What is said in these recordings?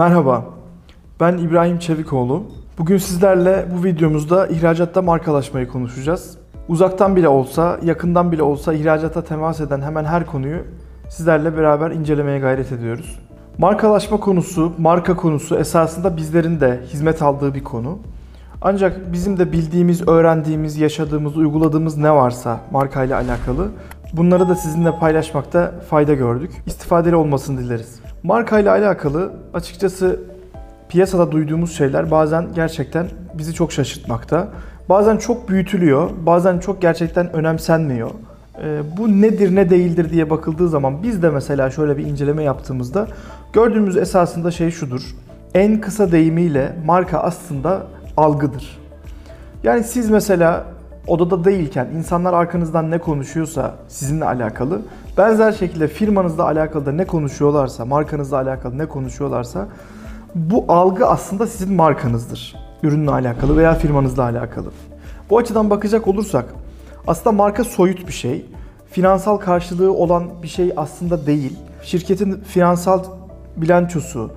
Merhaba, ben İbrahim Çevikoğlu. Bugün sizlerle bu videomuzda ihracatta markalaşmayı konuşacağız. Uzaktan bile olsa, yakından bile olsa ihracata temas eden hemen her konuyu sizlerle beraber incelemeye gayret ediyoruz. Markalaşma konusu, marka konusu esasında bizlerin de hizmet aldığı bir konu. Ancak bizim de bildiğimiz, öğrendiğimiz, yaşadığımız, uyguladığımız ne varsa markayla alakalı bunları da sizinle paylaşmakta fayda gördük. İstifadeli olmasını dileriz. Markayla alakalı açıkçası piyasada duyduğumuz şeyler bazen gerçekten bizi çok şaşırtmakta. Bazen çok büyütülüyor, bazen çok gerçekten önemsenmiyor. Ee, bu nedir ne değildir diye bakıldığı zaman biz de mesela şöyle bir inceleme yaptığımızda gördüğümüz esasında şey şudur. En kısa deyimiyle marka aslında algıdır. Yani siz mesela odada değilken insanlar arkanızdan ne konuşuyorsa sizinle alakalı benzer şekilde firmanızla alakalı da ne konuşuyorlarsa, markanızla alakalı ne konuşuyorlarsa bu algı aslında sizin markanızdır. Ürünle alakalı veya firmanızla alakalı. Bu açıdan bakacak olursak aslında marka soyut bir şey. Finansal karşılığı olan bir şey aslında değil. Şirketin finansal bilançosu,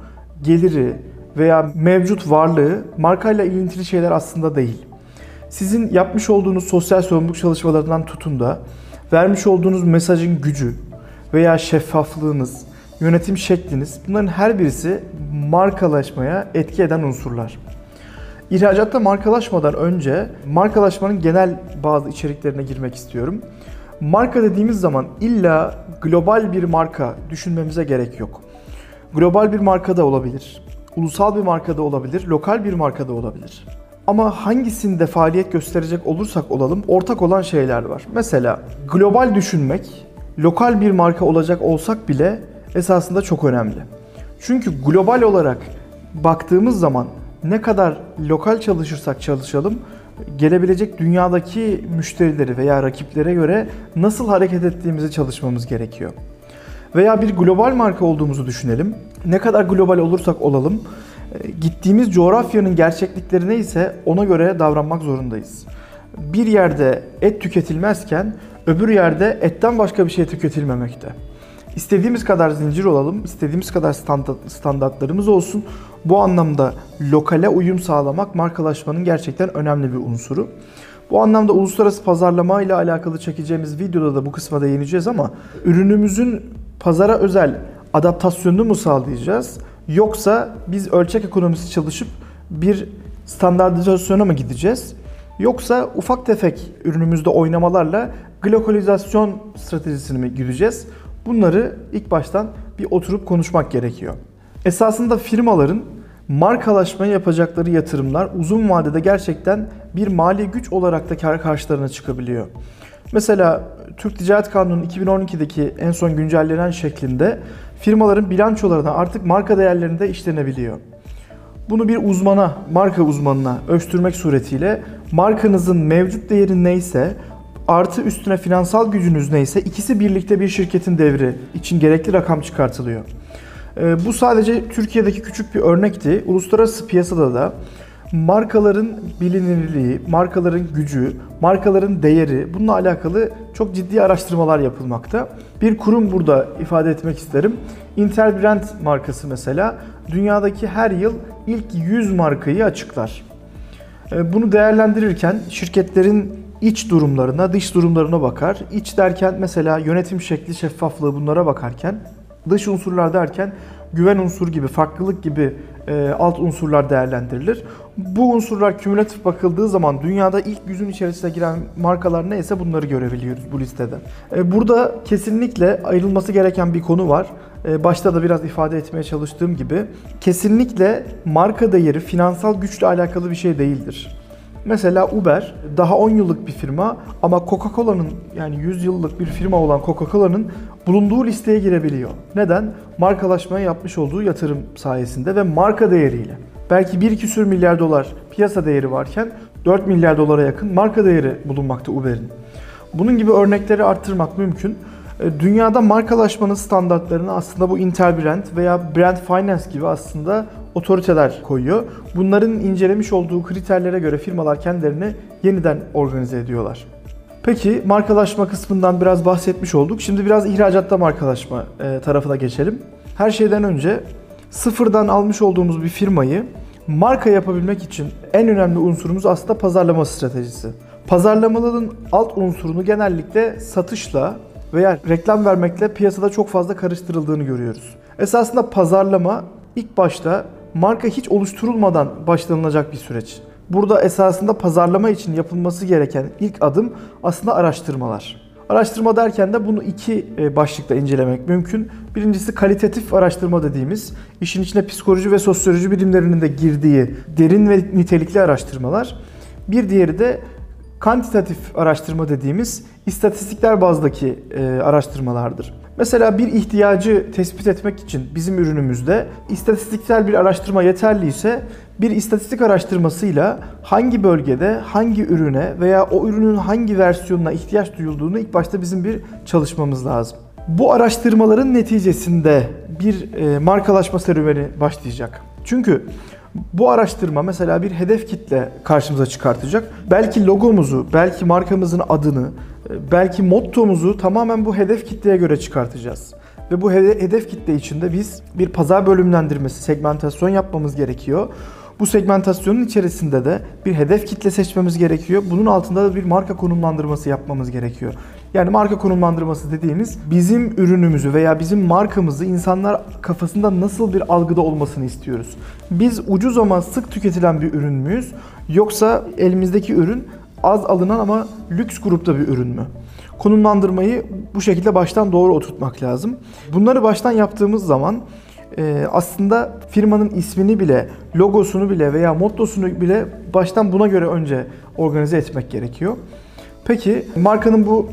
geliri veya mevcut varlığı markayla ilintili şeyler aslında değil. Sizin yapmış olduğunuz sosyal sorumluluk çalışmalarından tutun da vermiş olduğunuz mesajın gücü veya şeffaflığınız, yönetim şekliniz bunların her birisi markalaşmaya etki eden unsurlar. İhracatta markalaşmadan önce markalaşmanın genel bazı içeriklerine girmek istiyorum. Marka dediğimiz zaman illa global bir marka düşünmemize gerek yok. Global bir marka da olabilir. Ulusal bir marka da olabilir, lokal bir marka da olabilir. Ama hangisinde faaliyet gösterecek olursak olalım ortak olan şeyler var. Mesela global düşünmek, lokal bir marka olacak olsak bile esasında çok önemli. Çünkü global olarak baktığımız zaman ne kadar lokal çalışırsak çalışalım gelebilecek dünyadaki müşterileri veya rakiplere göre nasıl hareket ettiğimizi çalışmamız gerekiyor. Veya bir global marka olduğumuzu düşünelim. Ne kadar global olursak olalım gittiğimiz coğrafyanın gerçekliklerine ise ona göre davranmak zorundayız. Bir yerde et tüketilmezken öbür yerde etten başka bir şey tüketilmemekte. İstediğimiz kadar zincir olalım, istediğimiz kadar standartlarımız olsun. Bu anlamda lokale uyum sağlamak markalaşmanın gerçekten önemli bir unsuru. Bu anlamda uluslararası pazarlama ile alakalı çekeceğimiz videoda da bu kısma değineceğiz ama ürünümüzün pazara özel adaptasyonunu mu sağlayacağız? Yoksa biz ölçek ekonomisi çalışıp bir standartizasyona mı gideceğiz? Yoksa ufak tefek ürünümüzde oynamalarla globalizasyon stratejisini mi gideceğiz? Bunları ilk baştan bir oturup konuşmak gerekiyor. Esasında firmaların markalaşmaya yapacakları yatırımlar uzun vadede gerçekten bir mali güç olarak da kar karşılarına çıkabiliyor. Mesela Türk Ticaret Kanunu 2012'deki en son güncellenen şeklinde firmaların bilançolarına artık marka değerlerinde işlenebiliyor. Bunu bir uzmana, marka uzmanına ölçtürmek suretiyle markanızın mevcut değeri neyse artı üstüne finansal gücünüz neyse ikisi birlikte bir şirketin devri için gerekli rakam çıkartılıyor. Ee, bu sadece Türkiye'deki küçük bir örnekti. Uluslararası piyasada da markaların bilinirliği, markaların gücü, markaların değeri bununla alakalı çok ciddi araştırmalar yapılmakta. Bir kurum burada ifade etmek isterim. Interbrand markası mesela dünyadaki her yıl ilk 100 markayı açıklar. Ee, bunu değerlendirirken şirketlerin iç durumlarına, dış durumlarına bakar. İç derken mesela yönetim şekli, şeffaflığı bunlara bakarken, dış unsurlar derken güven unsur gibi, farklılık gibi e, alt unsurlar değerlendirilir. Bu unsurlar kümülatif bakıldığı zaman dünyada ilk yüzün içerisine giren markalar neyse bunları görebiliyoruz bu listede. E, burada kesinlikle ayrılması gereken bir konu var. E, başta da biraz ifade etmeye çalıştığım gibi kesinlikle marka değeri finansal güçle alakalı bir şey değildir. Mesela Uber daha 10 yıllık bir firma ama Coca-Cola'nın yani 100 yıllık bir firma olan Coca-Cola'nın bulunduğu listeye girebiliyor. Neden? Markalaşmaya yapmış olduğu yatırım sayesinde ve marka değeriyle. Belki 1 küsür milyar dolar piyasa değeri varken 4 milyar dolara yakın marka değeri bulunmakta Uber'in. Bunun gibi örnekleri arttırmak mümkün. E, dünyada markalaşmanın standartlarını aslında bu Interbrand veya Brand Finance gibi aslında otoriteler koyuyor. Bunların incelemiş olduğu kriterlere göre firmalar kendilerini yeniden organize ediyorlar. Peki markalaşma kısmından biraz bahsetmiş olduk. Şimdi biraz ihracatta markalaşma e, tarafına geçelim. Her şeyden önce sıfırdan almış olduğumuz bir firmayı marka yapabilmek için en önemli unsurumuz aslında pazarlama stratejisi. Pazarlamaların alt unsurunu genellikle satışla veya reklam vermekle piyasada çok fazla karıştırıldığını görüyoruz. Esasında pazarlama ilk başta marka hiç oluşturulmadan başlanılacak bir süreç. Burada esasında pazarlama için yapılması gereken ilk adım aslında araştırmalar. Araştırma derken de bunu iki e, başlıkta incelemek mümkün. Birincisi kalitatif araştırma dediğimiz, işin içine psikoloji ve sosyoloji bilimlerinin de girdiği derin ve nitelikli araştırmalar. Bir diğeri de kantitatif araştırma dediğimiz istatistikler bazdaki e, araştırmalardır. Mesela bir ihtiyacı tespit etmek için bizim ürünümüzde istatistiksel bir araştırma yeterliyse bir istatistik araştırmasıyla hangi bölgede hangi ürüne veya o ürünün hangi versiyonuna ihtiyaç duyulduğunu ilk başta bizim bir çalışmamız lazım. Bu araştırmaların neticesinde bir e, markalaşma serüveni başlayacak. Çünkü bu araştırma mesela bir hedef kitle karşımıza çıkartacak. Belki logomuzu, belki markamızın adını, belki mottomuzu tamamen bu hedef kitleye göre çıkartacağız. Ve bu hedef kitle içinde biz bir pazar bölümlendirmesi, segmentasyon yapmamız gerekiyor. Bu segmentasyonun içerisinde de bir hedef kitle seçmemiz gerekiyor. Bunun altında da bir marka konumlandırması yapmamız gerekiyor. Yani marka konumlandırması dediğimiz bizim ürünümüzü veya bizim markamızı insanlar kafasında nasıl bir algıda olmasını istiyoruz. Biz ucuz ama sık tüketilen bir ürün müyüz? Yoksa elimizdeki ürün az alınan ama lüks grupta bir ürün mü? Konumlandırmayı bu şekilde baştan doğru oturtmak lazım. Bunları baştan yaptığımız zaman e, aslında firmanın ismini bile, logosunu bile veya mottosunu bile baştan buna göre önce organize etmek gerekiyor. Peki markanın bu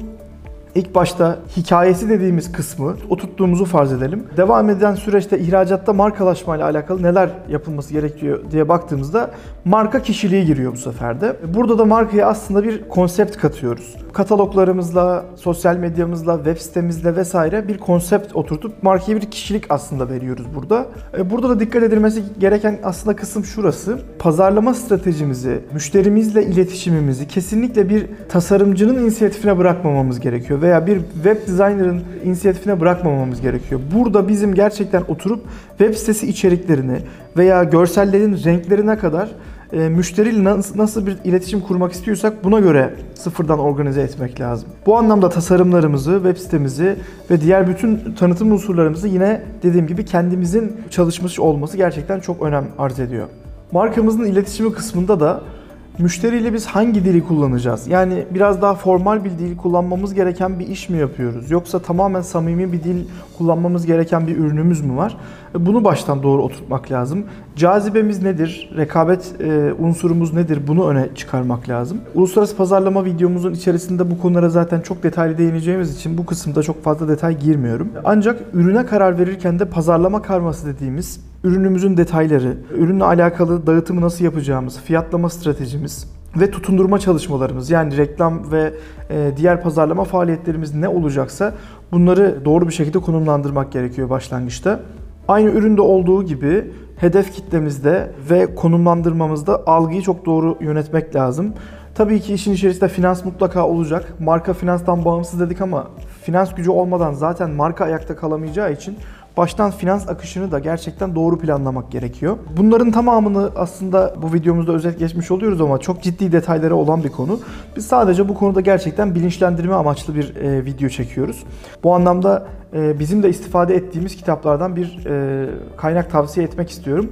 İlk başta hikayesi dediğimiz kısmı oturttuğumuzu farz edelim. Devam eden süreçte ihracatta markalaşma ile alakalı neler yapılması gerekiyor diye baktığımızda marka kişiliği giriyor bu sefer de. Burada da markaya aslında bir konsept katıyoruz. Kataloglarımızla, sosyal medyamızla, web sitemizle vesaire bir konsept oturtup markaya bir kişilik aslında veriyoruz burada. E, burada da dikkat edilmesi gereken aslında kısım şurası. Pazarlama stratejimizi, müşterimizle iletişimimizi kesinlikle bir tasarımcının inisiyatifine bırakmamamız gerekiyor veya bir web designer'ın inisiyatifine bırakmamamız gerekiyor. Burada bizim gerçekten oturup web sitesi içeriklerini veya görsellerin renklerine kadar e, müşteriyle nasıl, bir iletişim kurmak istiyorsak buna göre sıfırdan organize etmek lazım. Bu anlamda tasarımlarımızı, web sitemizi ve diğer bütün tanıtım unsurlarımızı yine dediğim gibi kendimizin çalışmış olması gerçekten çok önem arz ediyor. Markamızın iletişimi kısmında da Müşteriyle biz hangi dili kullanacağız? Yani biraz daha formal bir dil kullanmamız gereken bir iş mi yapıyoruz? Yoksa tamamen samimi bir dil kullanmamız gereken bir ürünümüz mü var? E, bunu baştan doğru oturtmak lazım. Cazibemiz nedir? Rekabet e, unsurumuz nedir? Bunu öne çıkarmak lazım. Uluslararası pazarlama videomuzun içerisinde bu konulara zaten çok detaylı değineceğimiz için bu kısımda çok fazla detay girmiyorum. Ancak ürüne karar verirken de pazarlama karması dediğimiz ürünümüzün detayları, ürünle alakalı dağıtımı nasıl yapacağımız, fiyatlama stratejimiz ve tutundurma çalışmalarımız yani reklam ve e, diğer pazarlama faaliyetlerimiz ne olacaksa bunları doğru bir şekilde konumlandırmak gerekiyor başlangıçta. Aynı üründe olduğu gibi hedef kitlemizde ve konumlandırmamızda algıyı çok doğru yönetmek lazım. Tabii ki işin içerisinde finans mutlaka olacak. Marka finanstan bağımsız dedik ama finans gücü olmadan zaten marka ayakta kalamayacağı için baştan finans akışını da gerçekten doğru planlamak gerekiyor. Bunların tamamını aslında bu videomuzda özet geçmiş oluyoruz ama çok ciddi detayları olan bir konu. Biz sadece bu konuda gerçekten bilinçlendirme amaçlı bir e, video çekiyoruz. Bu anlamda bizim de istifade ettiğimiz kitaplardan bir e, kaynak tavsiye etmek istiyorum.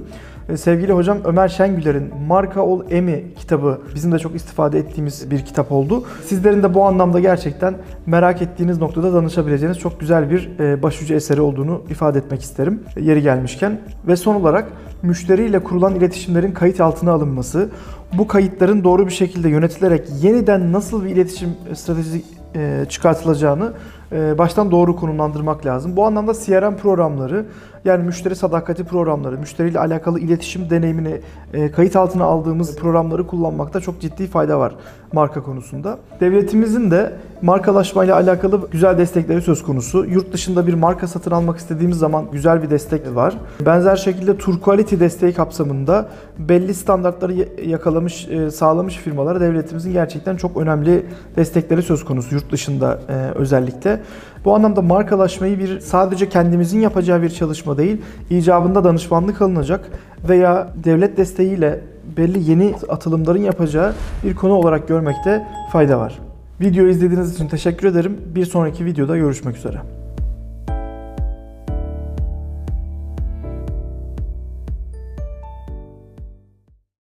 E, sevgili hocam Ömer Şengüler'in Marka Ol Emi kitabı bizim de çok istifade ettiğimiz bir kitap oldu. Sizlerin de bu anlamda gerçekten merak ettiğiniz noktada danışabileceğiniz çok güzel bir e, başucu eseri olduğunu ifade etmek isterim yeri gelmişken. Ve son olarak müşteriyle kurulan iletişimlerin kayıt altına alınması, bu kayıtların doğru bir şekilde yönetilerek yeniden nasıl bir iletişim stratejisi e, çıkartılacağını baştan doğru konumlandırmak lazım. Bu anlamda CRM programları yani müşteri sadakati programları, müşteriyle alakalı iletişim deneyimini e, kayıt altına aldığımız programları kullanmakta çok ciddi fayda var marka konusunda. Devletimizin de Markalaşmayla alakalı güzel destekleri söz konusu. Yurt dışında bir marka satın almak istediğimiz zaman güzel bir destek var. Benzer şekilde Tur Quality desteği kapsamında belli standartları yakalamış, e, sağlamış firmalara devletimizin gerçekten çok önemli destekleri söz konusu yurt dışında e, özellikle. Bu anlamda markalaşmayı bir sadece kendimizin yapacağı bir çalışma değil, icabında danışmanlık alınacak veya devlet desteğiyle belli yeni atılımların yapacağı bir konu olarak görmekte fayda var. Video izlediğiniz için teşekkür ederim. Bir sonraki videoda görüşmek üzere.